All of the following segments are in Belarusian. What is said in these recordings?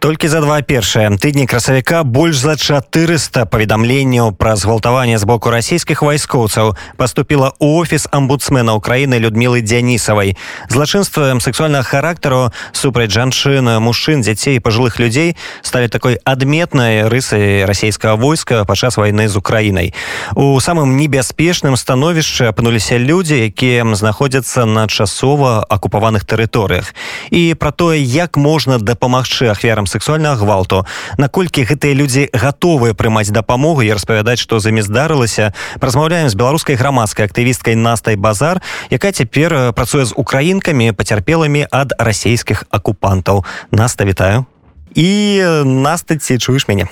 толькі за два першыя тыдні красавіка больш за 400 паведамленняў пра згвалтаванне з боку расійскіх вайскоўцаў поступила у офіс амбудсмена Украіны людмілы дзянісавай. Злачынствам сексуальнага характару супраць жанчын мужчын дзяцей пажилых людзей сталі такой адметнай рысай расійскага войска падчас войны з Украінай. У самым небяспечным становішчы апынуліся людзі якія знаходзяцца на часова акупаваных тэрыторыях. І пра тое як можна дапамагчы ахвярам сексуальнага гвалту. Наколькі гэтыя людзі гатовыя прымаць дапамогу і распавядаць што за імі здарылася размаўляем з беларускай грамадскай актывісткай настай базар якая цяпер працуе з украінкамі пацярпелымі ад расійскіх акупантаў. Наста вітаю. І настаці чуеш мяне?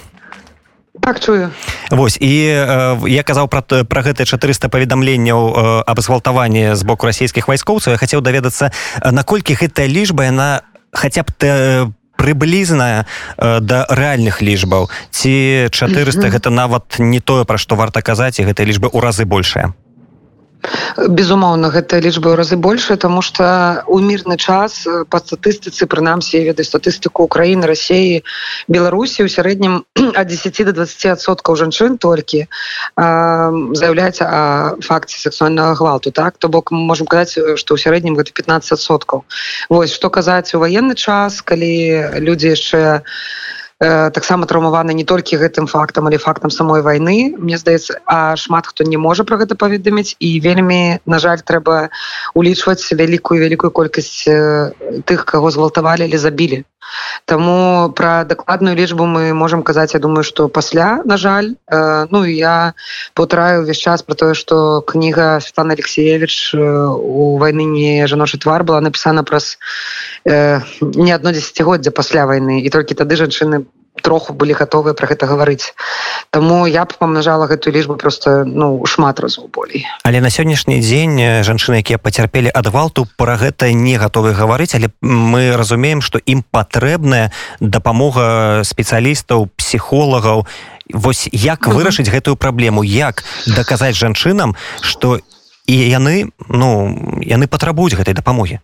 Так чую. Вось і э, я казаў пра пра гэтыя 400 паведамленняў э, аб згвалтаванні з боку расійскіх вайскоўцаў. Я хацеў даведацца наколькі гэтая лічба яна хаця б прыблізная э, да рэальных лічбаў ці 400 mm -hmm. гэта нават не тое пра што варта казаць і гэтыя лічбы ў разы большая безумоўна гэта лічба разы большая тому что у мірны час э, по статыстыцы прынамсі ведаю статыстыку Украіны рассеі беларусі у сярэднім от 10 до 20соткаў жанчын толькі заяўляецца о факце сексуального гвалту так? То бок можем казаць что ў сярэднім гэта 15соткаў Вось что казаць у военны час калі людзі яшчэ у Э, таксама траўмаваны не толькі гэтым фактам але фактам самой войны мне здаецца а шмат хто не можа про гэта паведаміць. І вельмі на жаль трэба улічваць вялікую вялікую колькасць тых каго згвалтавалі или забілі Таму пра дакладную лічбу мы можемм казаць я думаю что пасля на жаль. Э, ну я паўтараю увесь час про тое что кніга Светлана алексеевич э, у войны не жаночы твар была напісана праз э, не одно десятгоддзя пасля войны і толькі тады жанчыны троху былі гатовыя про гэта гаварыць. Таму я б памнажала гэтую лічбу просто ну шмат разоў болей. Але на сённяшні дзень жанчыны якія пацярпелі ад гвалту пра гэта не гатовы гаварыць але мы разумеем што ім патрэбная дапамога спецыялістаў псіхолагаў. Вось як вырашыць гэтую праблему? Як даказаць жанчынам што і яны ну яны патрабуюць гэтай дапамогі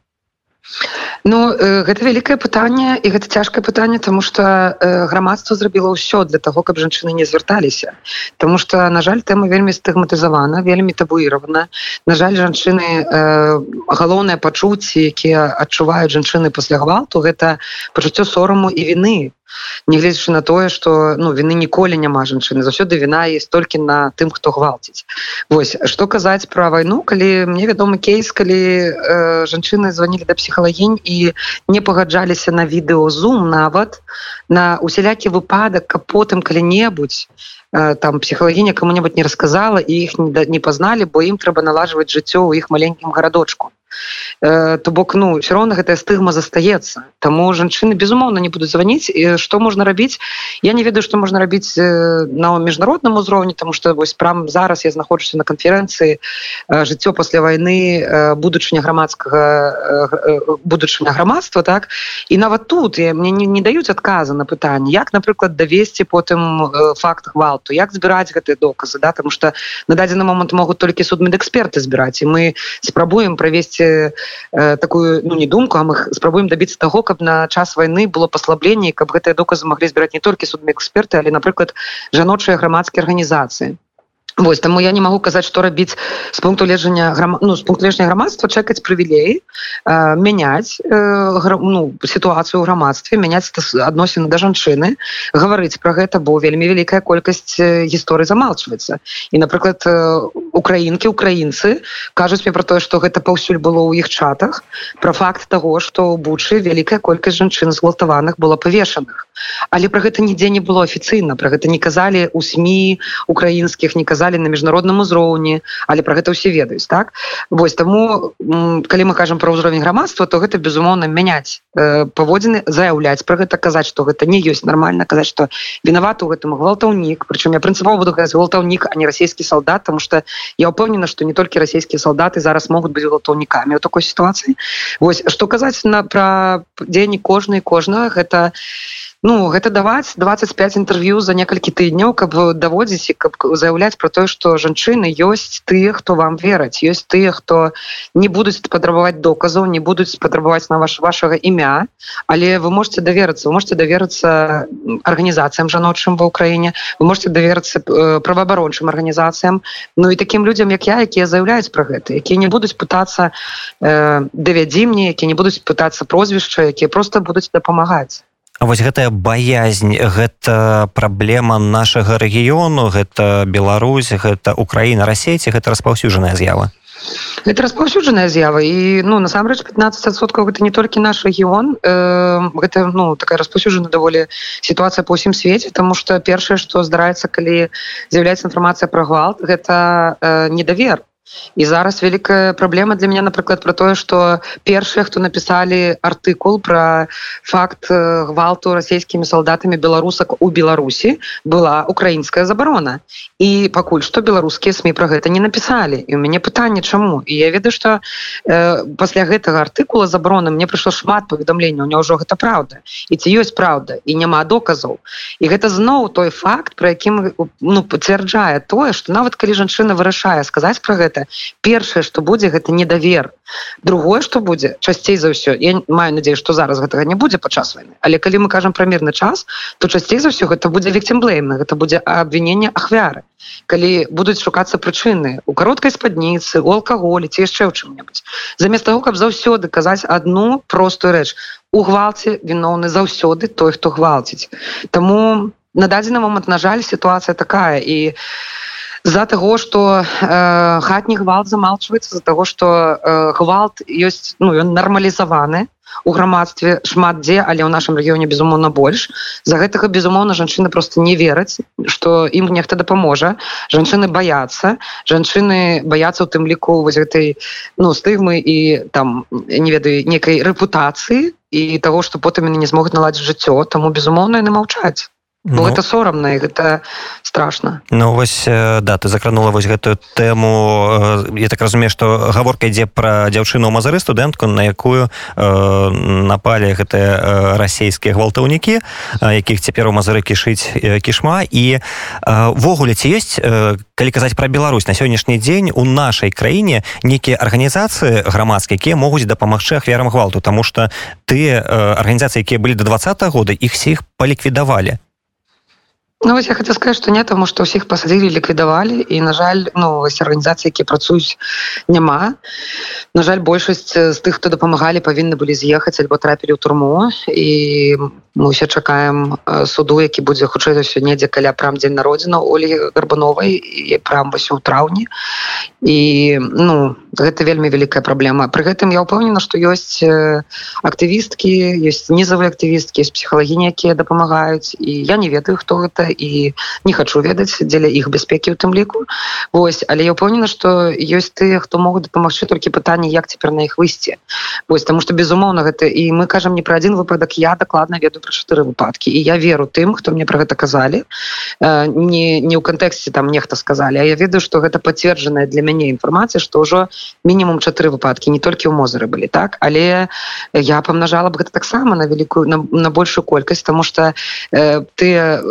Ну э, гэта вялікае пытанне і гэта цяжкае пытанне тому что э, грамадства зрабіла ўсё для того каб жанчыны не звярталіся. Таму что на жаль тэма вельмі стыгматызавана вельмі табуіравана. На жаль жанчыны э, галоўныя пачуцці якія адчуваюць жанчыны пасля гвалту гэта пачуццё сораму і вины негледзячы на тое что ну вины ніколі няма жанчыны. Заўсёды віна есть толькі на тым хто гвалціць. Вось что казаць про войну калі мне вядомы кейс калі э, жанчыны звонили да псіхалагінь і не пагаджаліся на відэо зум нават на усялякі выпадак каб потым калі-небудзь э, там псіхалагіня кому-небудзь не рассказала і іх не, не пазналі бо ім трэба налажваць жыццё ў іх маленькім гарадочку. Э, то бок ну все роўна гэтая стыгма застаецца. Таму жанчыны безумоўна не будуць званіць. І што можна рабіць? Я не ведаю што можна рабіць э, на міжнародным узроўні тому что вось прям зараз я знаходжуся на канферэнцыі. Э, жыццё пасля войны будучыня грамадскага будучыня грамадства так? І нават тут я мне не, не даюць адказа на пытанне як напрыклад давесці потым факт гвалту? Як збіраць гэтыя доказы да? Тому что на дадзены момант могуць толькі судмедэксперты збіраць. І мы спрабуем правесці э, такую ну не думку а мы спрабуем добиться того каб на час войны было паслабленне каб гэтыя доказы могли збіраць не толькі судмі эксперты але напрыклад жаночыя грамадскія арганізацыі Вось таму я не магу казаць што рабіць з пункту лежання грам... ну, з пункт лежня грамадства чакаць прывілей э, мяняць э, гра... ну, сітуацыю ў грамадстве мяняць адносіны да жанчыны гаварыць пра гэта бо вельмі вялікая колькасць гісторый замалчваецца і напрыклад украінкі украінцы кажуць мне пра тое што гэта паўсюль было ў іх чатах пра факт таго што ў бучы вялікая колькасць жанчын згвалтаваных было павешаных але пра гэта нідзе не было афіцыйна пра гэта не казалі у сМ украінскіх не казалі на міжнародным узроўні але про гэта ўсе ведаюць так? Вось таму калі мы кажам про ўзровень грамадства то гэта безумоўна мяняць паводзіны заяўляць про гэта казаць что гэта не ёсць нормально казаць что виноват у гэтым гвалтаўнік. Прычым я прынцыпова буду казаць гвалтаўнік а не расійскі солдат потому что я упэўнена что не толькі расійскія солдаты зараз могуць быць гвалтаўнікамі у такой сітуацыі. Вось что казаць на пра дзеянні кожнай кожнага гэта ну гэта даваць 25 інтэрв'ю за некалькі тыдняў каб даводзіць і каб заяўляць про тое что жанчыны ёсць тыя хто вам вераць ёсць тыя хто не будуць патрабаваць доказаў не будуць патрабаваць на ваш вашага імя але вы можете даверыцца. Вы можете даверыцца арганізацыям жаночым ва ўкраіне вы можете даверыцца э, праваабарончым арганізацыям. Ну і таким людям як я якія заяўляюць про гэта якія не будуць пытацца э, давядзі мне які не будуць пытацца прозвішча якія просто будуць дапамагаць. Вось гэтая баязнь гэта праблема нашага рэгіёну гэта Беларусь гэта Украіна рассейці гэта распаўсюджаная з'ява это распаўсюджаная з'ява і ну насамрэч 15соткаў гэта не толькі наш рэгіён э, гэта ну такая распаўсюджана даволі сітуацыя по ўсім свеце тому что першае што здараецца калі з'яўляецца інфармацыя пра гвалт гэта э, недавер і зараз вялікая праблема для меня напрыклад про тое что першыя хто написали артыкул про факт э, гвалту расійскімі солдатами беларусак у беларусі была украінская забарона і пакуль что беларускія сми про гэта не написали. І у мяне пытанне чаму? І я ведаю что э, пасля гэтага артыкула забароны мне прыйшло шмат паведамлення у него ўжо гэта правда. І ці ёсць правда. І няма доказаў і гэта зноў той факт про якім ну пацвярджае тое что нават калі жанчына вырашае сказаць про гэта першае что будзе гэта недавер. Другое что будзе часцей за ўсё я маю надеюсь что зараз гэтага не будзе падчас войны але калі мы кажам пра мірны час то часцей за ўсё гэта будзе вікцемблейна гэта будзе абвіненне ахвяры. Калі будуць шукацца прычыны у кароткай спадніцы у алкаголі ці яшчэ ў чым-небудзь. Замест того каб заўсёды казаць одну простую рэч. У гвалце віноўны заўсёды той хто гвалціць. Таму на дадзены момант на жаль сітуацыя такая. І у з-за того что э, хатні гвалт замалчваецца з-за того что э, гвалт ёсць ну ён нармалізаваны у грамадстве шмат дзе але ў нашым рэгіёне безумоўна больш. За гэтага безумоўна жанчыны просто не вераць что ім нехта дапаможа. Жанчыны баяцца. Жанчыны баяцца у тым ліку вось гэтай ну стыгмы і там не ведаю некай рэпутацыі і того что потым яны не змогуць наладзіць жыццё. Тому безумоўна яны маўчаць Ну, это сорамна гэта страшно Ну вось да ты закранула вось гэтую тэму. Я так разумею что гаворка ідзе пра дзяўчыну мазары студэнтку на якую э, напалі гэтыя расійскія гвалтаўнікі якіх цяпер у мазары кішыць кішма. І ввогуле ці ёсць калі казаць пра Беларусь на сённяшні дзень у нашай краіне нейкія арганізацыі грамадскія якія могуць дапамагчы ахвярам гвалту? Тому что ты арганізацыі якія былі до два -го года іх сіх паліквідавалі Ну, вось я хочу сказать что не тому что ўсіх пасадзілі ліквідавалі і на жаль ну вось арганізацыі які працуюць няма на жаль большасць з тых хто дапамагалі павінны былі з'ехаць альбо трапілі ў турму і мы ўсе чакаем суду які будзе хутчэй за ўсё недзе каля прам дзень народзіна Олі гарбановай і прям вось у траўні. І ну гэта вельмі вялікая праблема. Пры гэтым я ўпэўнена што ёсць актывісткі ёсць нізавыя актывісткі з псіхалагіні якія дапамагаюць. І я не ведаю хто гэта і не хочу ведаць дзеля іх бяспекі у тым ліку. Вось але я упэўнена что ёсць тыя хто могуць дапамагчы толькі пытанне як цяпер на іх выйсці. Вось тому что безумоўна гэта і мы кажам не пра адзін выпадак я дакладна ведаю пра чатыры выпадкі і я веру тым хто мне про гэта казалі. Не не ў кантэксце там нехта сказалі А я ведаю что гэта пацверджаная для мяне інфармацыя что ўжо мінімум чатыры выпадкі не толькі ў мозары былі так? Але я памнажала б гэта таксама на вялікую на, на большую колькасць тому что э, ты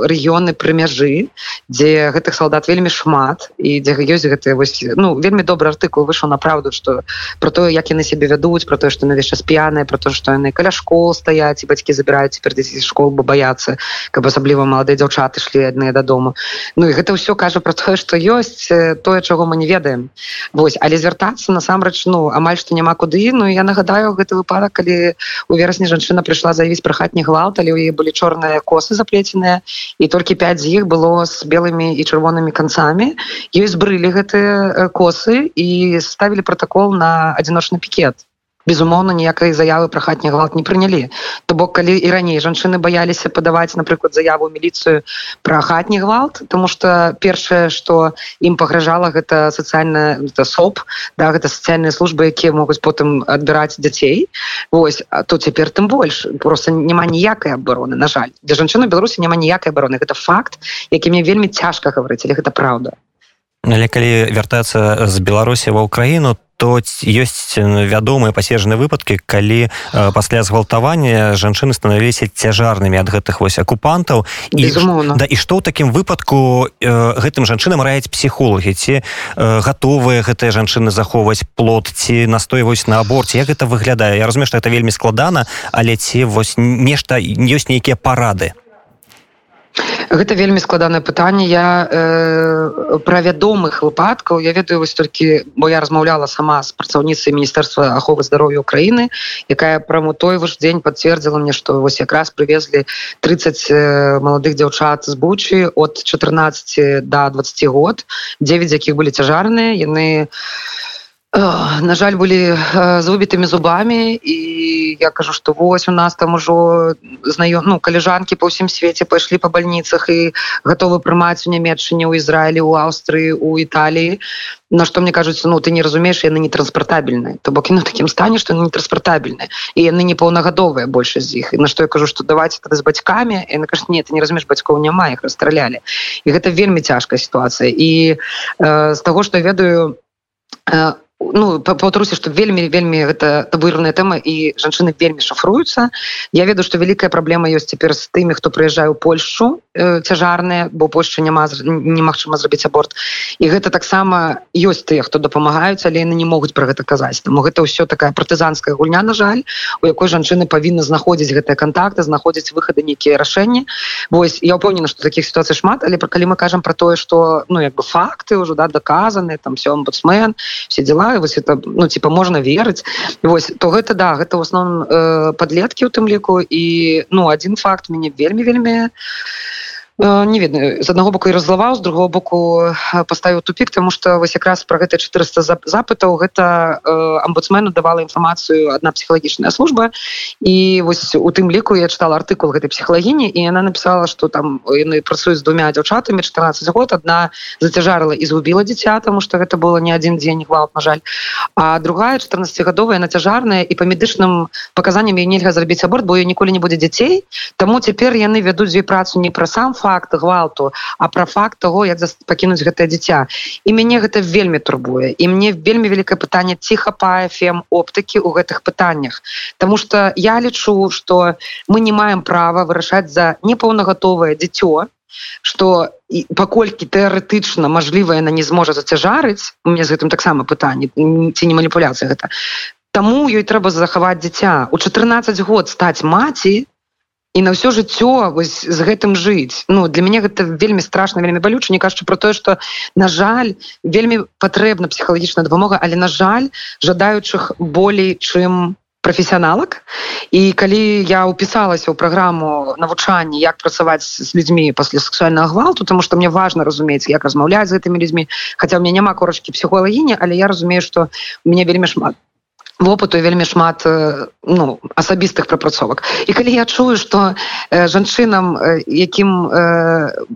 рэгіоны рэгіёны пры мяжы дзе гэтых салдат вельмі шмат і дзе ёсць гэты вось ну вельмі добры артыкул выйшаў на праўду что про тое як яны себе вядуць про тое что навесь час п'яныя про то что яны каля школ стаяць і бацькі забіраюць цяпер дзеці школ бы баяцца каб асабліва маладыя дзяўчаты шлі адныя дадому Ну і гэта ўсё кажа про тое что ёсць тое чаго мы не ведаем. Вось але звяртацца насамрэч ну амаль што няма куды Ну я нагадаю гэты выпадак калі у верасні жанчына прыйшла заявіць пра хатні гвалт але ў яе былі чорныя косы заплеценыя і толькі 5 з іх было з белымі і чырвонымі канцамі ёй збрылі гэтыя косы і ставілі протакол на адзіночны пікет безумоўна ніякай заявы пра хатні гвалт не прынялі. То бок калі і раней жанчыны баяліся падаваць напрыклад заяву міліцыю пра хатні гвалт тому что першае что ім пагражала гэта сацыяльная соп да гэта сацыяльныя службы якія могуць потым адбіраць дзяцей. Вось а то цяпер тым больш. Просто няма ніякай абароны на жаль. Для жанчыны беларусі няма ніякай абароны. Гэта факт які мне вельмі цяжка гаварыць але гэта праўда. Але калі вяртацца з беларусі ва ўкраіну то ёсць вядомыя пасежныя выпадкі калі э, пасля згвалтавання жанчыны станавіліся цяжарнымі ад гэтых вось акупантаў. І да і што ў такім выпадку э, гэтым жанчынам раяць псіхолагі? Ці э, гатовыя гэтыя жанчыны захоўваць плод ці настойваюць на аборце? Як гэта выглядае? Я разумею што это вельмі складана але ці вось нешта ёсць нейкія парады гэта вельмі складанае пытанне. Я э, пра вядомых выпадкаў я ведаю вось толькі бо я размаўляла сама з працаўніцай міністэрства аховы здароўя Украіны якая праму той ваш дзень пацвердзіла мне што вось якраз прывезлі 30 э, маладых дзяўчат з бучы от 14 до 20 год 9 з якіх былі цяжарныя. Яны на жаль былі з выбітымі зубамі і я кажу что вось у нас там ужо знаём ну каліжанкі па ўсім свеце пайшлі па бальніцах і гатовы прымаць у нямметчыне ў Ізраілі у Аўстрыі у Італіі на што мне кажуць ну ты не разумееш яны не транспартабельныя то бок і на такім стане што не транспартабельныя і яны не паўнагадовыя большасць з іх. І на што я кажу што давайте тады з бацькамі і на кажу нет ты не разумееш бацькоў няма іх расстралялі і гэта вельмі цяжкая сітуацыя і э, з таго што ведаю у э, ну паўтаруся што вельмі вельмі гэта табуірная тэма і жанчыны вельмі шафруюцца я ведаю што вялікая праблема ёсць цяпер з тымі хто прыязджае ў польшу цяжарныя бо польша няма немагчыма зрабіць аборт. І гэта таксама ёсць тыя хто дапамагаюць але яны не могуць пра гэта казаць. Таму гэта ўсё такая партызанская гульня на жаль у якой жанчыны павінны знаходзіць гэтыя контакты знаходзіць выхады нейкія рашэнні. Вось я ўпэўнена што таких сітуацый шмат але калі мы кажам про тое что ну як бы факты ўжо да доказаны там все омбудсмен все дела вось это ну типа можна верыць вось то гэта да гэта в основном э, подлеткі у тым ліку. І ну один факт мяне вельмі вельмі Э, не ведаю з аднаго боку і разлаваў з другого боку э, паставіў тупик тому что вось якраз про гэта 400 запытаў гэта э, амбудсмену давала інфармацыю одна псіхалагічная служба. І вось у тым ліку я чытала артыкул гэтай псіхалагіні і она написала что там яны працуюць з двумя дзяўчатамі 14 год одна зацяжарыла і згубіла дзіця тому что гэта было не один дзень гвалт на жаль. А другая 14гадовая на цяжарная і па медычным паказанням нельга зрабіць аборт бо ніколі не будзе дзяцей. Таму цяпер яны вядуць дзве працу не пра сам факт факт гвалту а про факт того як пакінуць гэтае дзіця. І мяне гэта вельмі турбуе. І мне вельмі вялікае пытанне ці хапае фем оптыкі ў гэтых пытаннях. Таму что я лічу что мы не маем права вырашаць за непаўнагатовае дзіцё что паколькі тэарэтычна мажліва яна не зможа зацяжарыць у меня з гэтым таксама пытанне ці не маніпуляцыя гэта Таму ёй трэба захаваць дзіця. У 14 год стаць маці і на ўсё жыццё вось з гэтым жыць. Ну для мяне гэта вельмі страшна вельмі балюча. Не кажучы про тое что на жаль вельмі патрэбна псіхалагічная дапамога але на жаль жадаючых болей чым професіяналак і калі я упісалася ў праграму навучання як працаваць з людзьмі пасля сексуальнага гвалту тому что мне важно разумець як размаўляць з гэтымі людзьмі хаця у меня няма корачкі псіхолагіні але я разумею что мне вельмі шмат вопыту вельмі шмат ну асабістых прапрацовак. І калі я чую что жанчынам якім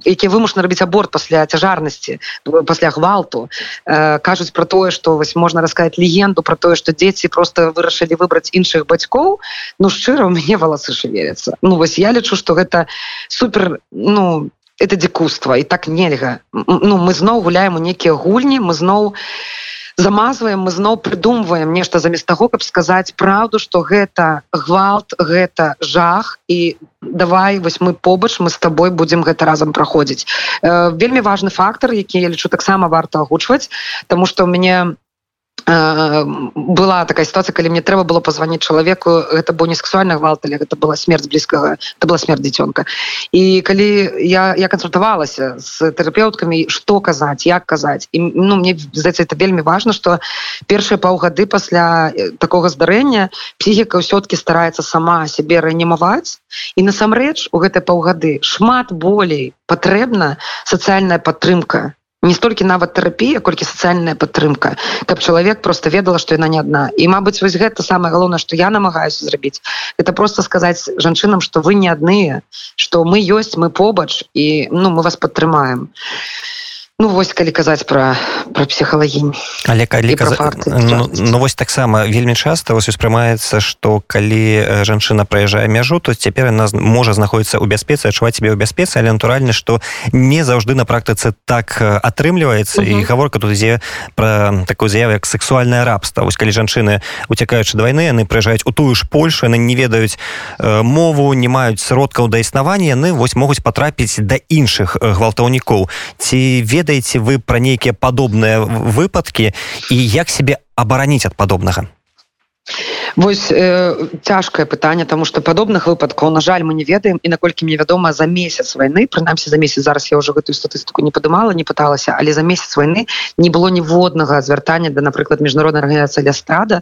які вымушаны рабіць аборт пасля цяжарнасці пасля гвалту кажуць про тое что вось можна расказать легенду про тое что дзеці просто вырашылі выбраць іншых бацькоў ну шчыра у мяне валасы шевелятся ну вось я лічу что гэта супер ну это дзікуства і так нельга. Ну мы зноў гуляем у нейкія гульні мы зноў не замазваем мы зноў прыдумваем нешта замест таго каб сказаць праўду что гэта гвалт гэта жах і давай вось мы побач мы с тобой будзем гэта разам праходзіць. Э, вельмі важны фактор які я лічу таксама варта агучваць тому что у мяне была такая ситуация калі мне трэба было позвонить чалавеку это бо не сексуальна гвалталі гэта была смерть блізкага это была смерть дзіцёнка і калі я я кансультавалася с тэрапеўткамі что казаць як казаць і ну мне здаецца это вельмі важно что першыя паўгады пасля такого здарэння псіхіка ўсё-кі старается сама себе рэанімаваць і насамрэч у гэтай паўгады шмат болей патрэбна сацыяльная падтрымка не столькі нават тэрапія колькі сацыяльная падтрымка каб чалавек просто ведала што яна не адна. І Мабыць вось гэта самае галоўнае што я намагаюся зрабіць это просто сказаць жанчынам што вы не адныя што мы ёсць мы побач і ну мы вас падтрымаем. і Ну вось калі казаць пра пра псіхалагінь але калі каз... ну, ну вось таксама вельмі часта вось успрымаецца што калі жанчына праязджае мяжу то цяпер яна можа знаходіцца ў бяспецы адчуваць себе ў бяспецы але натуральна што не заўжды на практыцы так атрымліваецца. І гаворка тут ідзе пра такую заяву як сексуальнае рабства. Вось калі жанчыны уцякаючы вайны яны прыязджаюць у тую ж польшу яны не ведаюць мову не маюць сродкаў да існавання яны вось могуць патрапіць да іншых гвалтаўнікоў. Ці ведаюць ведаеце вы пра нейкія падобныя выпадкі і як себе абараніць ад падобнага Вось э, цяжкае пытанне тому что падобных выпадкаў на жаль мы не ведаем і наколькі мне вядома за месяц войны прынамсі за месяц зараз я уже гэтую статыстыку не падымала не пыталася але за месяц войны не было ніводнага звяртання да напрыклад міжнародная арганізацыя лястрада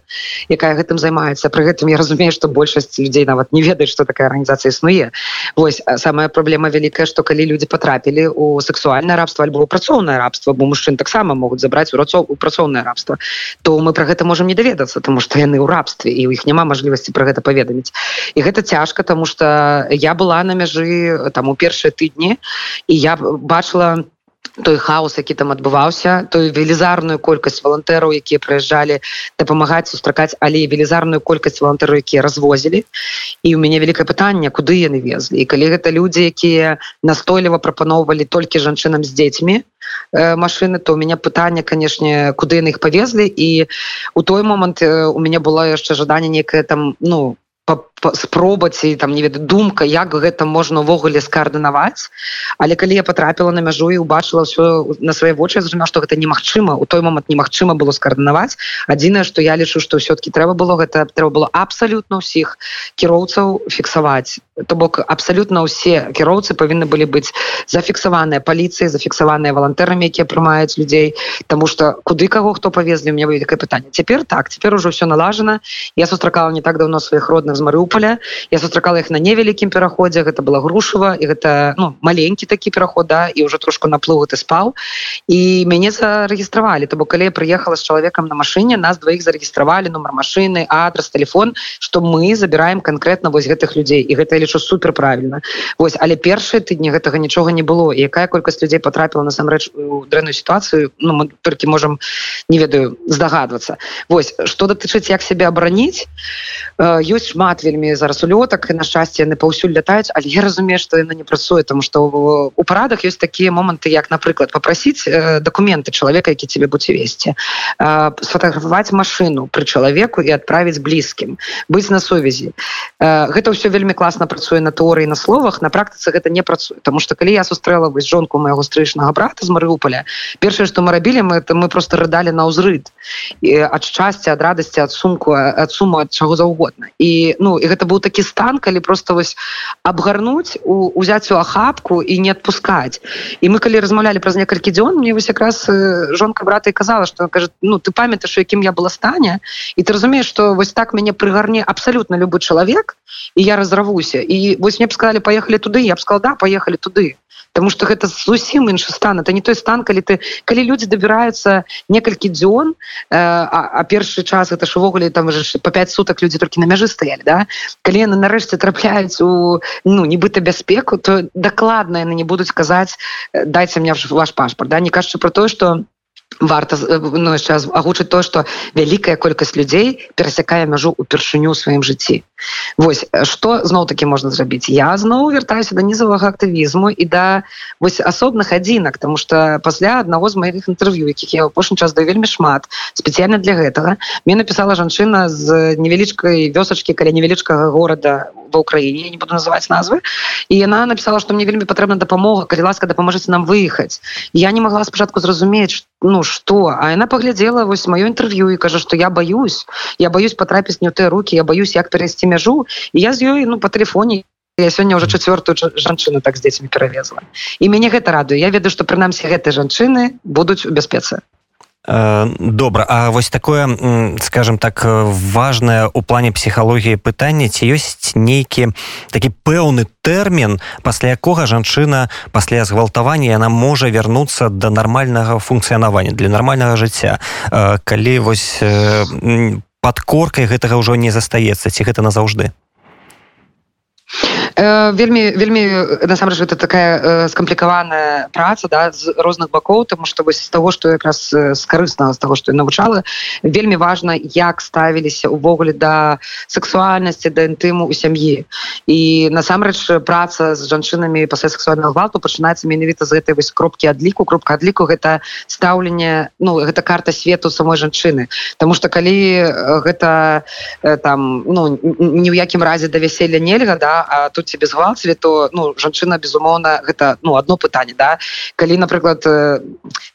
якая гэтым займаецца. Пры гэтым я разумею что большасць людзей нават не ведаюць что такая арганізацыя існуе. Вось самая праблема вялікая что калі люди потрапілі у сексуальное рабство альбо працоўнае рабство бо мужчын таксама могуць забраць у рацоў у працоўнае рабство то мы про гэта можем не даведацца тому что яны ў рабстве і у іх няма мажлівасці про гэта паведаміць. І гэта цяжка тому что я была на мяжы там у першыя тыдні і я бачыла той хаос які там адбываўся той велізарную колькасць валантэраў якія прыязджалі дапамагаць сустракаць але велізарную колькасць валантэраў якія развозілі. І у мяне вялікае пытанне куды яны везлі? І калі гэта людзі якія настойліва прапаноўвалі толькі жанчынам з дзецьмі э, машины то у меня пытанне канешне куды яны іх павезлі. І у той момант э, у мяне было яшчэ жаданне некае там ну спробаць і там не ведаю думка як гэта можна увогуле скаардынаваць. Але калі я потрапіла на мяжу і убачыла ўсё на свае вочы зразумела што гэта немагчыма. У той момант немагчыма было скаардынаваць. Адзінае што я лічу што ўсё-кі трэба было гэта трэба было абсалютна ўсіх кіроўцаў фіксаваць. То бок абсалютна ўсе кіроўцы павінны былі быць зафіксаваныя паліцыі зафіксаваныя валантэрамі якія прымаюць людзей. Таму что куды каго хто павезлі мне вялікае пытанне. Цяпер так цяпер ужо все налажана. Я сустракала не так давно сваіх родных з марыуполя я сустракала их на невялікім пераходзе. Гэта была грушава і гэта ну, маленькі такі пераход да, і уже трошку наплыву ты спаў. І мяне зарэгістравалі. То бок калі я прыехала з чалавекам на машыне нас двоих зарэгістравалі нумар машины адрес телефон что мы забираем конкретно вось гэтых людзей. І гэта лічу супер правильно Вось але першыя тыдні гэтага нічога не было. Якая колькасць людзей потрапіла насамрэч у дрэнную сітуацыю ну, мы толькі можем не ведаю здагадвацца. Вось что датычыць як себе абараніць? Ёсць шмат шмат вельмі зараз улётак і на шчасце яны паўсюль лятаюць. Але я разумею што яна не працуе там што у парадах ёсць такія моманты як напрыклад попросіць э, документы чалавека які тебе будзе весці. Э, сфотаграфаваць машину пры чалавеку і адправіць блізкім быць на сувязі. Э, гэта ўсё вельмі класна працуе на тэорыі на словах на практыцы гэта не працуе. Тому что калі я сустрэла вось жонку моего стрычнага брата з марыуполя першае что мы рабілі мы это мы просто рыдалі на ўзрыд ад шчасця ад радасці ад сумку ад суму ад чаго заўгодна. І ну і гэта быў такі стан калі просто вось абгарнуць у узяць у ахапку і не адпускаць. І мы калі размаўлялі праз некалькі дзён мне вось якраз жонка брата і казала что кажа ну ты памятаеш якім я была стане і ты разумееш что вось так мяне прыгарне абсалютна любы чалавек і я разравуся і вось мне б сказали поехали туды я б сказал да поехали туды Таму что гэта зусім іншы стан. Это не той стан калі ты калі людзі дабіраюцца некалькі дзён э, а, а першы час это ж увогуле там ж по 5 суток людзі толькі на мяжы стаялі да? Калі яны нарэшце трапляюць у ну нібыта бяспеку то дакладна яны не будуць казаць дайце мне ваш пашпарт да? Не кажучы про тое что варта ну, сейчас агучыць то что вялікая колькасць людзей перасякае мяжу упершыню сваім жыцці Вось что зноў таки можна зрабіць? Я зноў вяртаюся да нізавага актывізму і да вось асобных адзінак тому что пасля аднаго з маіх інтэрв'ю якіх я апошні час да вельмі шмат спецыяльна для гэтага мне написала жанчына з невялічкай вёсачки каля невялічкага горада ва ўкраіне не буду называть назвы. І яна написала что мне вельмі патрэбна дапамога калі ласка дапаможаце нам выехаць я не могла спачатку зразумець ну что. А яна паглядзела вось маё інтэрв'ю і кажа что я боюсь. Я боюсь потрапіць не ў тыя руки я боюсь як перайсці мяжу і я з ёй ну по телефоне я сёння уже чавёртую жанчыну так з дзецьмі перавезла і мяне гэта радуе я ведаю что прынамсі гэтай жанчыны будуць у бяспецы добра. А вось такое скажем так важное у плане псіхалогіі пытання ці ёсць нейкі такі пэўны тэрмін пасля якога жанчына пасля згвалтавання яна можа вярнуцца до нармальнага функцыянавання для нармальнага жыцця. Калі вось подкоркай гэтага ўжо не застаецца ці гэта назаўжды Э, вельмі вельмі насамрэч это такая э, скамплікаваная праца да з розных бакоў тому что вось з того что якраз з карыснага з того что навучала вельмі важна як ставіліся увогуле да сексуальнасці да інтыму у сям'і і насамрэч праца з жанчынамі пасля сексуального гвалту пачынаецца менавіта з гэтай вось кропкі адліку кропка адліку гэта стаўленне ну гэта карта свету самой жанчыны тому что калі гэта там ну ні ў якім разе да вяселля нельга да а тут тебе згвалцілі то ну жанчына безумоўна гэта ну одно пытанне да? Калі напрыклад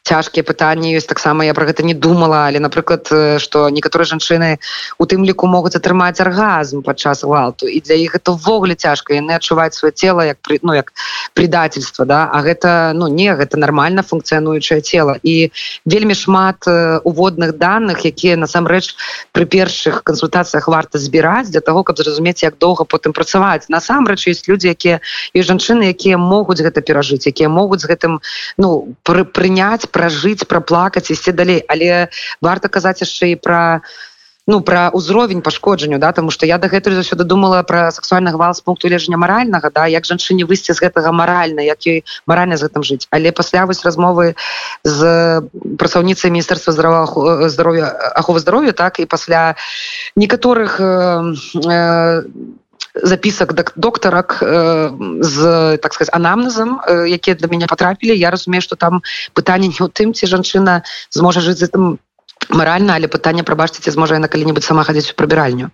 цяжкія пытанні ёсць таксама я про гэта не думала але напрыклад что некаторыя жанчыны у тым ліку могуць атрымаць аргазм падчас гвалту і для іх это ввогуле цяжка. Яны адчуваюць свое тело як при ну як предательство да? А гэта ну не гэта нормально функцыянуючае тело і вельмі шмат уводных данных якія насамрэч при першых кансультацыях варта збіраць для того каб зразумець як доўга потым працаваць. Насамрэч насамрэч есть люди якія і жанчыны якія могуць гэта перажыць якія могуць з гэтым ну пры, прыняць пражыць праплакаць ісці далей. Але варта казаць яшчэ і пра ну про ўзровень пашкоджанню да тому что я дагэтуль заўсёды думала про сексуальны гвал з пункту лежання маральнага да як жанчыне выйсці з гэтага маральна як ёй маральна з гэтым жыць. Але пасля вось размовы з працаўніцай міністэрства здрава здоровья аховы здоровья так і пасля некаторых э, э, запісак доктарак э, з так сказать анамнезам э, якія для мяне потрапілі. Я разумею что там пытанне не ў тым ці жанчына зможа жыць з гэтым маральна але пытанне прабачце ці зможа яна калі-небудзь сама хадзіць у прыбіральню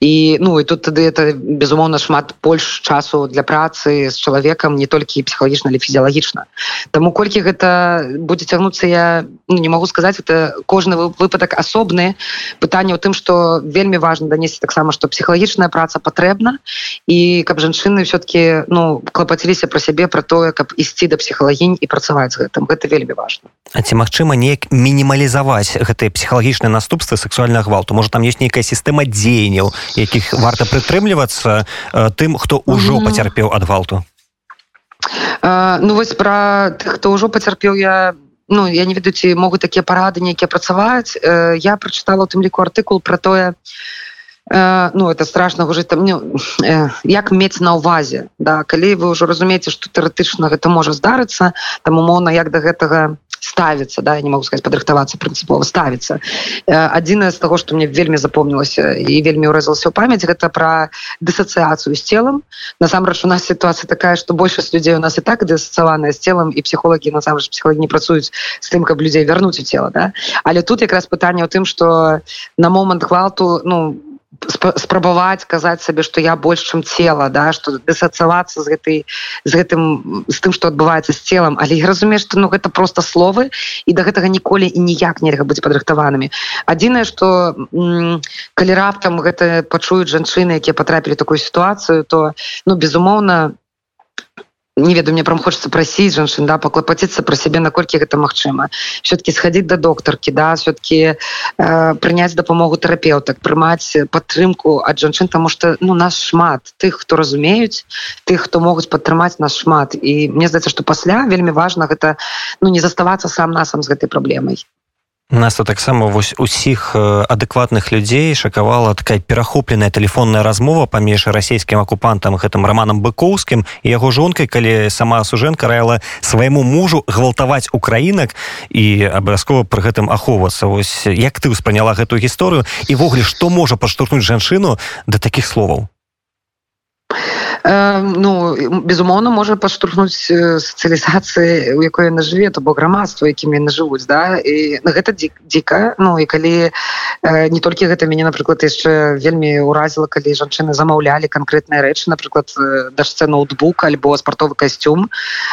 і ну і тут тады это безумоўна шмат больш часу для працы з чалавекам не толькі псіхалагічна але фізіялагічна Таму колькі гэта будзе цягнуцца я ну, не могу сказаць это кожны выпадак асобны пытанне ў тым што вельмі важна данесці таксама што псіхалагічная праца патрэбна і каб жанчыны все-таки ну клапаціліся пра сябе пра тое каб ісці да псіхалагінь і працаваць з гэтым гэта вельмі важна А ці магчыма неяк мінімалізаваць гэтыя псіхалагічныя наступствы сексуальных гвалту. Можа там есть нейкая сістэма дзеянняў якіх варта прытрымлівацца тым хто ўжо пацярпеў ад гвалту? Ну вось пра тых хто ўжо пацярпеў я ну я не ведаю ці могуць такія парады нейкія працаваць. Я прачытала у тым ліку артыкул про тое э, ну это страшно гужыць там ну, э, як мець на ўвазе да калі вы ўжо разумееце што тэоретычна гэта можа здарыцца там умоўна як да гэтага ставіцца да не могу сказать падрыхтавацца прынцыпова ставіцца адзінае з таго што мне вельмі запомнілася і вельмі ўрэзалася ў памяць гэта пра дысацыяцыю з целам насамрэч у нас сітуацыя такая што большасць людзей у нас і так дысацаваная з целам і псіхолагі насамрэч псіхологі не працуюць з тым каб людзей вярнуць у цела да. Але тут якраз пытанне ў тым што на момант гвалту ну у спрабаваць казаць сабе што я больш чым цела да што дысацавацца з гэтай з гэтым з тым што адбываецца з целам але я разумею што ну гэта просто словы і да гэтага ніколі і ніяк нельга быць падрыхтаванымі адзінае што калі раптам гэта пачуюць жанчыны якія патрапілі такую сітуацыю то ну безумоўна не ведаю мне прям хочется прасіць жанчын да паклапаціцца про сябе наколькі гэта магчыма все-таки сходить до доктарки да все-таки э, прыняць дапамогу тэрапеўтак прымаць падтрымку ад жанчын тому что ну нас шмат тых хто разумеюць тых хто могуць падтрымаць нас шмат. І мне здаецца что пасля вельмі важно гэта ну не заставацца сам насам з гэтай праблемай нас таксама вось усіх адэкватных людзей шакавала такая перахопленая телефонная размова паміж расійскім акупантам гэтым романам быкоўскім і яго жонкай калі сама сужэнка раіла свайму мужу гвалтаваць украінак і абавязкова пры гэтым ахоўвацца. Ось як ты ўспрыняла гэтую гісторыю? Івогуле што можа падштурхнуць жанчыну да такіх словаў? Э, ну безумоўна можа падштурхнуць сацыялізацыі у якой яна жыве то бок грамадства якім яны жывуць да? І на гэта дзіка ну і калі э, не толькі гэта мяне напрыклад яшчэ вельмі ўразіла калі жанчыны замаўлялі канкрэтныя рэчы напрыклад дашце ноутбук альбо спартовы касцюм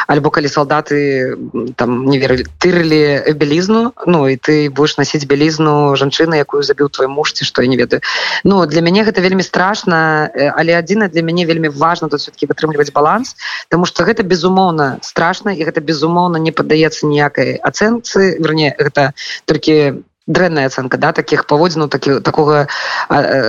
альбо калі салдаты там не верылі тырылі бялізну ну і ты будешь насіць бялізну жанчыны якую забіў твой муж ці што я не ведаю. Ну для мяне гэта вельмі страшна але адзіна для мяне вельмі важно тут все-таки вытрымліваць баланс потому что гэта безумоўна страшно і гэта безумоўна не паддаецца ніякай ацэнцы верне гэта толькі дрэнная ацэнка да таких паводзіну такі такого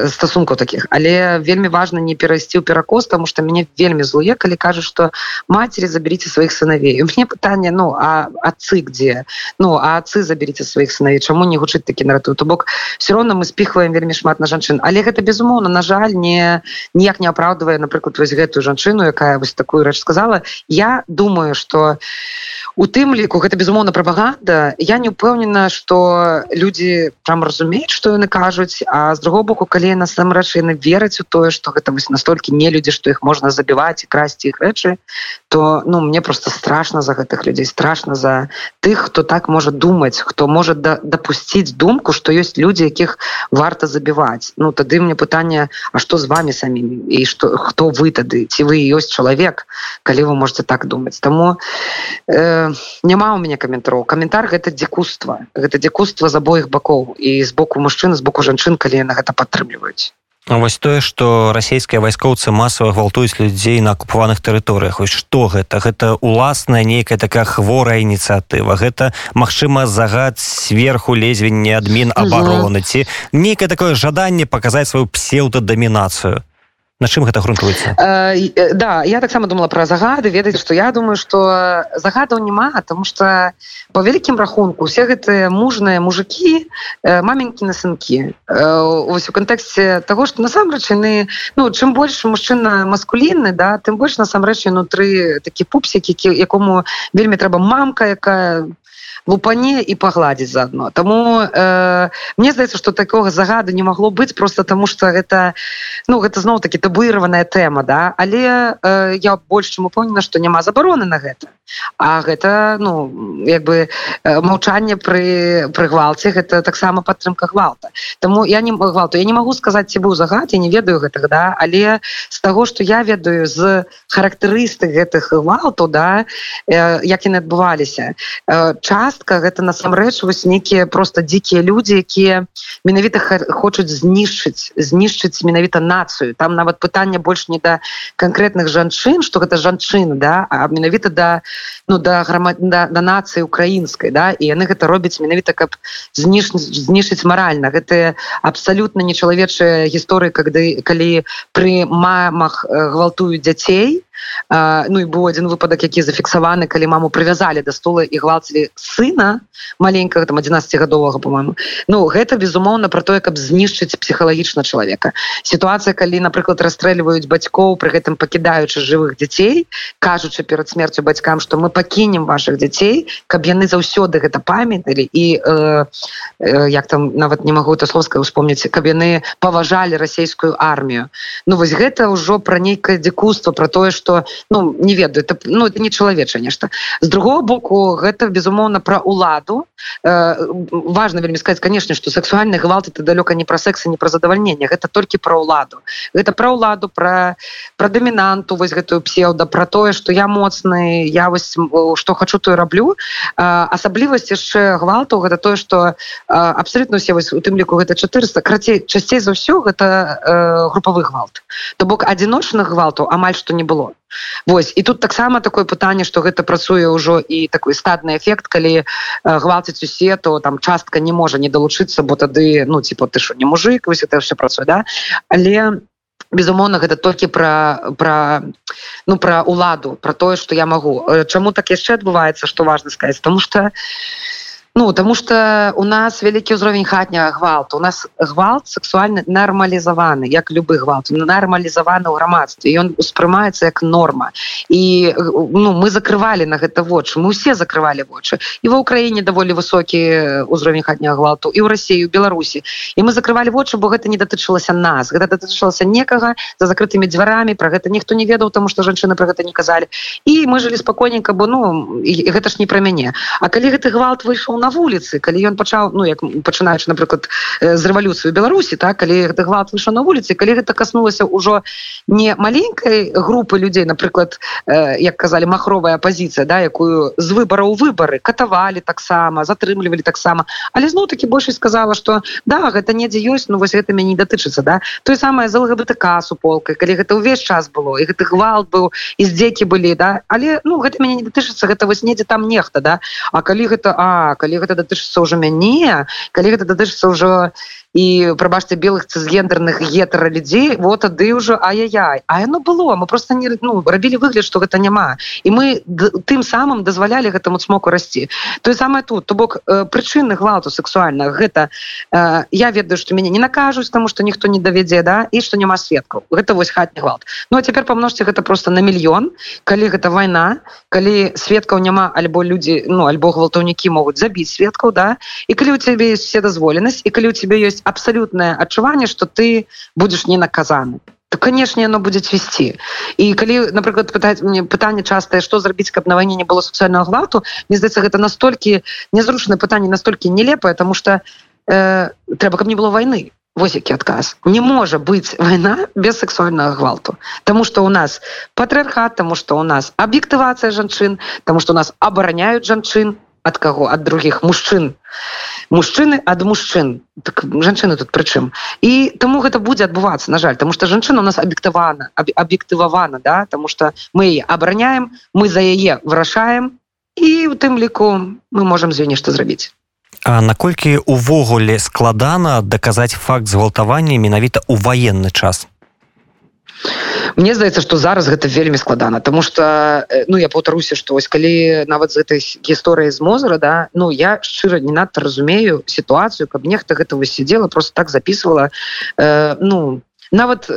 стасункаў таких. Але вельмі важно не перайсці ў перакос тому что мяне вельмі злуе калі кажу что матери заберите сваіх сыновей у мне пытанне ну а отцы где? Ну а отцы заберите сваіх сыновей чаму не гучыць такі нарату то бок все равно мы спіхваем вельмі шмат на жанчын. Але гэта безумоўна на жаль не ніяк не апраўдывае напрыклад вось гэтую жанчыну якая вось такую рэч сказала. Я думаю что у тым ліку гэта безумоўна прапаганда. Я не упэўнена что люди там разумеюць што яны кажуць а з другого боку калі насамрэч яны вераць у тое што гэта вось настолькі не людзі што іх можна забіваць і красці іх рэчы то ну мне просто страшно за гэтых людзей страшно за тых хто так можа думаць хто можа да, дапусціць думку што ёсць людзі якіх варта забіваць. Ну тады мне пытанне А што з вами самімі? І што хто вы тады? Ці вы ёсць чалавек калі вы можете так думаць? Таму э, няма у мяне каментараў каментар гэта дзікуства. Гэта дзікуства з абоіх бакоў. І з боку мужчын з боку жанчын калі яны гэта падтрымліваюць. Вось тое што расійскія вайскоўцы масава гвалтуюць людзей на акупаваных тэрыторыях. Ось што гэта? Гэта уласная нейкая такая хворая ініцыятыва. Гэта магчыма загад сверху лезвенне адмін абароны ці нейкае такое жаданне паказаць сваю псеўдадамінацыю на чым гэта грунтуецца? Э, да я таксама думала про загады ведаць что я думаю что загадаў няма тому что по вялікім рахунку все гэтыя мужныя мужики э, маменькі на сынкі. Э, ось у кантэксце того что насамрэч яны ну чым больш мужчына маскулінны да тым больш насамрэч унутры такі пупсик які якому вельмі трэба мамка якая лупане і пагладзіць заодно тому э, мне здаецца что такого загада не могло быть просто тому что гэта ну гэта зноў таки табуіраваная тэма да? Але э, я больш чым упомнена что няма забароны на гэта. А гэта ну як бы э, маўчанне пры пры гвалце гэта таксама падтрымка гвалта. Тому я не гвалту я не могу сказать ці быў загад я не ведаю гэтага да? Але з таго что я ведаю з характарыстык гэтых гвалту да э, як яны адбываліся э, час частка. Гэта насамрэч вось нейкія просто дзікія людзі якія менавіта хочуць знішчыць знішчыць менавіта нацыю. Там нават пытанне больш не да канкрэтных жанчын что гэта жанчыны да а менавіта да ну да грама да, да нацыі украінскай да і яны гэта робяць менавіта каб зніш знішыць маральна. Гэтыя абсалютна нечалавечыя гісторыі кады калі пры мамах гвалтуюць дзяцей ну і быў один выпадак які зафіксаваны калі маму прывязалі да стула і гвалцілі сына маленькага там 11гадовага по-моему Ну гэта безумоўна про тое каб знішчыць псіхалагічна чалавека. Сітуацыя калі напрыклад расстрэльваюць бацькоў пры гэтым пакідаючы жывых дзяцей кажучы перад смерцю бацькам что мы пакінем ваших дзяцей каб яны заўсёды гэта памяталі і э, э, як там нават не могу это словска успомніць каб яны паважалі расійскую армію Ну вось гэта ўжо пра нейкае дзікуство про тое что что ну не ведаю это ну это не чалавеча нешта. З другого боку гэта безумоўна про уладу э, важно вельмі сказать конечно что сексуальны гвалт это далёка не про секса не про задавальнение гэта толькі про ўладу. Гэта про ўладу про про дамінанту вось гэтую псеўда про тое что я моцны я вось что хочу то раблю. Асаблівасць яшчэ гвалту гэта тое что абсолютно все вось у тым ліку гэта 400 крацей часцей за ўсё гэта э, групавы гвалт. То бок адзіночных гвалту амаль что не было Вось і тут таксама такое пытанне што гэта працуе ўжо і такой статны эфект калі э, гвалціць усе то там частка не можа не далучыцца бо тады ну типа ты що не мужик вось это все працуе да? Але безумоўна гэта толькі пра пра ну пра уладу про тое что я магу. Э, чаму так яшчэ адбываецца что важно сказать потому что Ну тому что у нас вялікі ўзровень хатняга гвалту у нас гвалт сексуальны нармалізаваны як любы гвалт. Нармалізаваны ў грамадстве ён успрымаецца як норма. І ну мы закрывалі на гэта вочы мы усе закрывалі вочы і ва ўкраіне даволі высокі ўзровень хатняга гвалту і ў рассію беларусі і мы закрывалі вочы бо гэта не датычылася нас. Гэта датычылася некага за закрытымі дзвярамі. Про гэта ніхто не ведаў тому что жанчыны про гэта не казалі. І мы жылі спакойненько бо ну і гэта ж не пра мяне. А калі гэты гвалт выйшаў на вуліцы калі ён пачаў ну як пачынаючы напрыклад з рэвалюцыю беларусі так калі гэты гвалт выйшаў на вуліцы калі гэта каснулася ўжо не маленькай групы людзей напрыклад як казалі махровая пазіцыя да якую з выбараў выбары катавалі таксама затрымлівалі таксама. Але зноў таки большасць сказала что да гэта недзе ёсць ну вось гэта мяне не датычыцца да. Той самае з лгбтк суполкай калі гэта ўвесь час было і гэты гвалт быў і здзекі былі да. Але ну гэта мяне не датычыцца гэта вось недзе там нехта да. А калі гэта а калі гэта датычыцца ўжо мяне калі гэта датычыцца ўжо і прабачце белых цызгендерных гетара людзей вот тады ўжо ай-яй а яно было мы просто не ну, рабілі выгляд что гэта няма. І мы тым самым дазвалялі гэтаму смоку расці. Тое самае тут то бок э, прычыны гвалту сексуальна гэта э, я ведаю что мяне не накажуць тому что ніхто не давядзе да і что няма сведкаў. Гэта вось хатні гвалт. Ну а цяпер памножце гэта просто на мільён. Калі гэта вайна калі сведкаў няма альбо людзі ну альбо гвалтаўнікі могуць забіць сведкаў да і калі у цябе есть все дазволенасць і калі у тебе есть абсалютнае адчуванне что ты будешь не наказаны то канешне оно будет весці і калі напрыклад пытаць мне пытанне частае что зрабіць каб на вайне не было сацыяльного гвалту мне здаецца гэта настолькі незручнае пытанне настолькі нелепае тому что э, трэба каб не было войны. Вось які адказ. Не можа быць вайна без сексуальнага гвалту. Таму что у нас патрыархат тому что у нас аб'ектывацыя жанчын тому что у нас абараняюць жанчын ад каго? Ад других мужчын. Мужчыны ад мужчын. Так, жанчыны тут прычым і таму гэта будзе адбывацца на жаль тому что жанчына у нас аб'ектавана аб'ектывавана да? Тому что мы абараняем мы за яе вырашаем і у тым ліку мы можемм з нешта зрабіць. А наколькі увогуле складана даказаць факт згвалтавання менавіта ў ваенны час Мне здаецца што зараз гэта вельмі складана тому что э, ну я паўтаруся што вось калі нават з гэтай гісторыі з мозра да ну я шчыра не надта разумею сітуацыю каб нехта гэта вось сидела просто так записывала э, ну нават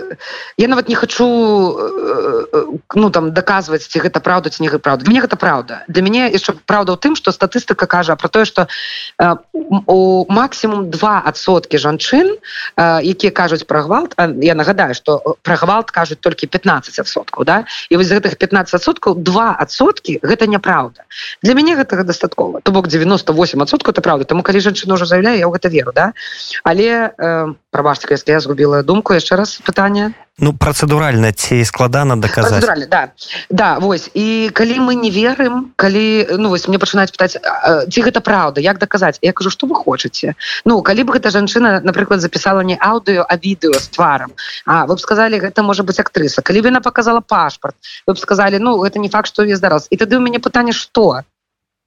я нават не хочу э, э, ну там доказваць ці гэта праўда ці не правда мне гэта праўда для мяне яшчэ праўда ў тым что статыстыка кажа про тое что э, у максімум два адсоткі жанчын якія кажуць про гвалт я нагадаю что про гвалт кажуць толькі 15соткаў да? І вось гэтых 15соткаў два адсоткі гэта няправда для мяне гэтага дастаткова то бок 98соткаў это правда. Тому калі жанчына уже заявляю я ў гэта веру да? Але э, прабачка если я згубіла думку яшчэ раз раз пытанне ну працэдуральна ці складана даказаць да. Да вось і калі мы не верым калі ну вось мне пачынаць пытаць ці гэта праўда як даказаць я кажу что вы хочаце ну калі бы гэта жанчына напрыклад записала не аўдыо а відэо з тварам А вы б сказали гэта можа быть актрыса калі бы она показала пашпарт вы б сказали ну это не факт что я зараз і тады у мяне пытанне что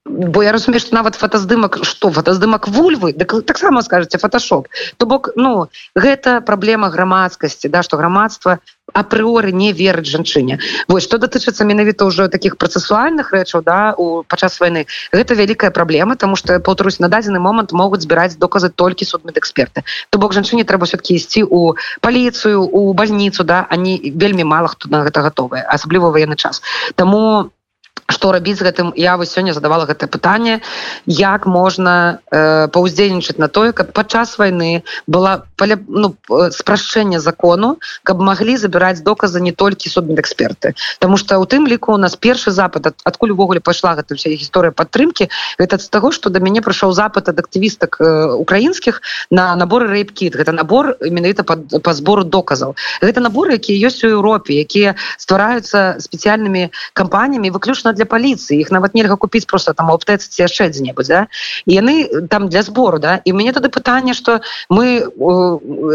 бо я разумею что нават фотаздымак что фотаздымак вульвы таксама скажете фотошоп то бок ну гэта праблема грамадскасці да что грамадства апрыоры не верыць жанчыне. Вось что датычыцца менавіта ўжо таких працэсуальных рэчаў да у падчас войны гэта вялікая праблема тому что паўтарусь на дадзены момант могуць збіраць доказы толькі судмедэксперты. То бок жанчыне трэба все-таки ісці у паліцыю у бальніцу да они вельмі мало хто на гэта готовы асабліва военны час. Тому что рабіць з гэтым. Я вось сёння задавала гэтае пытанне як можна э, паўздзейнічаць на тое каб падчас войны была паля ну, спрашчэнне закону каб маглі забіраць доказы не толькі судмедэксперты. Таму что у тым ліку у нас першы запад ад, адкуль увогуле пайшла гэта вся гісторыя падтрымки гэта з таго что да мяне прыйшоў запад ад актывістак э, украінскіх на наборы рэйпкіт гэта набор менавіта па збору доказаў. Гэта наборы якія ёсць у Еўропе якія ствараюцца спецыяльнымі кампаніямі выключна для паліцыі іх нават нельга купіць просто там аптэцы ці яшчэ дзе-небудзь да? яны там для збору да. І мне тады пытанне что мы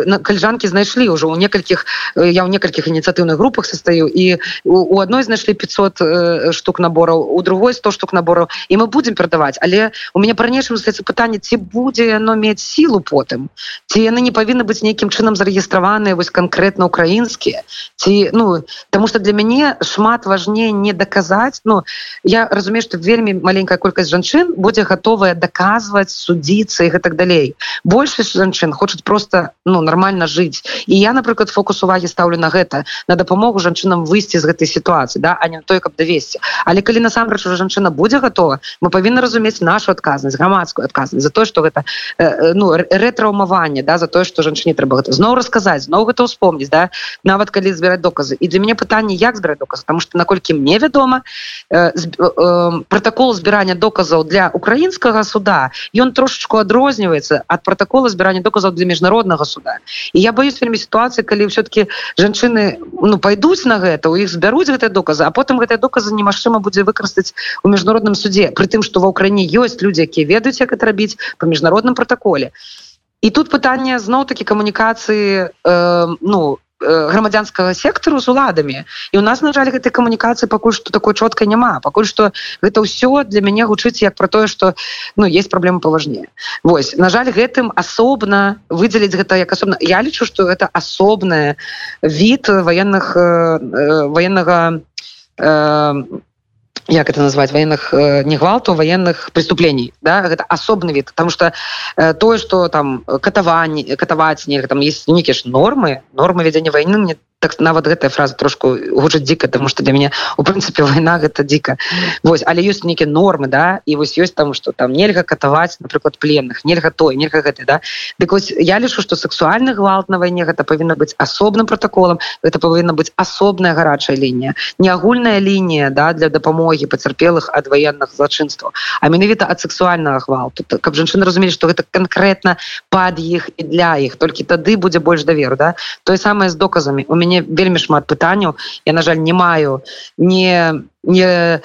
на кальжанкі знайшлі ўжо у некалькіх я ў некалькіх ініцыятыўных групах состаю і у адной знайшлі 500 штук набораў у другой 100 штук набораў і мы будемм перадаваць але у меня па-ранейшым застаецца пытанне ці будзе яно мець сілу потым ці яны не павінны быць нейкім чынам зарэгістраваныя вось канкрэтна украінскія ці ну потому что для мяне шмат важней не даказаць Ну я разумею что вельмі маленькая колькасць жанчын будзе готовая доказваць судзіцца і гэтак далей. Большасць жанчын хочуць просто ну нормально жыць. І я напрыклад фокус увагі ставлю на гэта на дапамогу жанчынам выйсці з гэтай сітуацыі да а не той каб давесці. Але калі насамрэч уже жанчына будзе готова мы павінны разумець нашу адказнасць грамадскую адказнасць за то что гэта э, ну рэтраўмаванне да за тое что жанчыне трэба гэта зноў расказаць зноў гэта ўспомніць да. Нават калі збіраць доказы. І для мяне пытанне як збіраць доказы потому что наколькі мне вядома э, протокол збірання доказаў для украінскага суда ён трошечку адрозніваецца ад протокола збірання доказаў для міжнароднага суда. І я боюсь вельмі сітуацыі калі все-таки жанчыны ну пайдуць на гэта у іх збяруць гэтыя доказы а потым гэтыя доказы немагчыма будзе выкарыстаць у міжнародным суде при тым что ва ўкраіне ёсць людзі якія ведаюць як это рабіць по міжнародным протоколе і тут пытанне зноў такі камунікацыі э, ну грамадзянскага сектару з уладамі. І у нас на жаль гэтай камунікацыі пакуль што такой чоткай няма. Пакуль што гэта ўсё для мяне гучыць як про тое что ну есть праблема паважнее Вось на жаль гэтым асобна выдзеліць гэта як асобна. Я лічу что это асобная від военных э, военнага э, як это назвать? Военных э, не гвалту военных преступлений да? Гэта асобны від потому что э, тое что там катаванне катаваць нельга там есть нейкіе ж нормы нормы вядзення войны мне так нават гэтая фраза трошку гучыць дзіка тому что для мяне у прынцыпе вайна гэта дзіка. Вось але ёсць нейкія нормы да і вось ёсць там что там нельга катаваць напрыклад пленных нельга той нельга гэты да. Дык вось я лічу что сексуальны гвалт на вайне гэта павінна быць асобным протоколам это павінна быць асобная гарачая лінія не агульная лінія да для дапамогі пацярпелых ад военных злачынстваў. А менавіта ад сексуальнага гвалту. Каб жанчыны разумелі что гэта конкретно пад іх і для іх толькі тады будзе больш даверу да. Тое самае з доказамі. У мяне мяне вельмі шмат пытанняў. Я на жаль не маю не не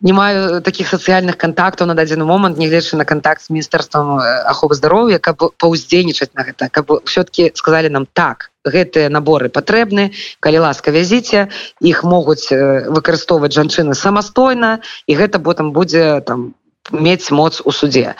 не маю таких сацыяльных контактаў на дадзены момант нягледзячы на контакт с міністэрствам аховы здароўя каб паўздзейнічаць на гэта каб все-таки сказали нам так гэтыя наборы патрэбны калі ласка вязіце іх могуць выкарыстоўваць жанчыны самастойна і гэта потым будзе там мець моц у суде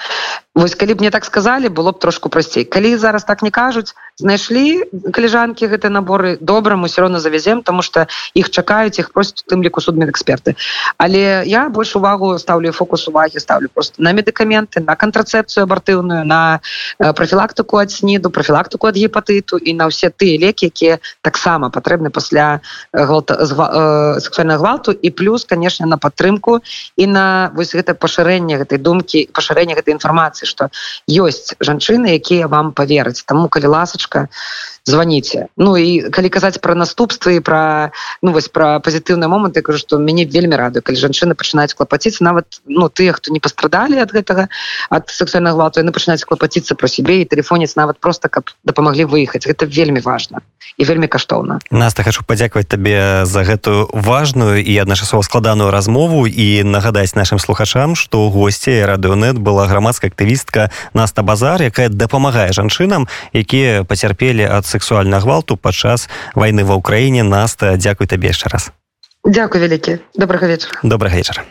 Вось калі б мне так сказали было б трошку прасцей. Калі зараз так не кажуць знайшлі каліжанкі гэты наборы добра мы все равно завязем тому что іх чакаюць іх просяць тым ліку судмедэксперты але я больш увагу ставлю фокус увагі ставлю просто на медыкаменты на кантрацэпцыю абартыўную на профілактыку ад сніду профілактыку ад гепатыту і на ўсе тыя лекі якія таксама патрэбны пасля гвалта, э, сексуального гвалту. І плюс конечно на падтрымку і на вось гэта пашырэнне гэтай думкі пашырэння гэтай інфармацыі что ёсць жанчыны якія вам повераць тому калі ласачка звоните. Ну і калі казаць про наступствы про ну вось про пазітыўны момант я кажу что мяне вельмі радую калі жанчыны пачынаюць клапаціцца. Нават ну тыя хто не пастрадалі ад гэтага ад сексуального гвалту яны пачынаюць клапаціцца про сябе і телефонец нават просто каб дапамаглі выехаць. Гэта вельмі важно і вельмі каштоўна. Наста хочу падзякаваць табе за гэтую важную і адначасова складаную размову. І нагадаць нашим слухачам что госці радыонет была грамадская актывістка Наста базар якая дапамагае жанчынам якія пацярпелі ад сексуальна гвалту падчас вайны ва ўкраіне наста дзякуй табе яшчэ раз. Дякую вялікі добрага вечара добрага вечара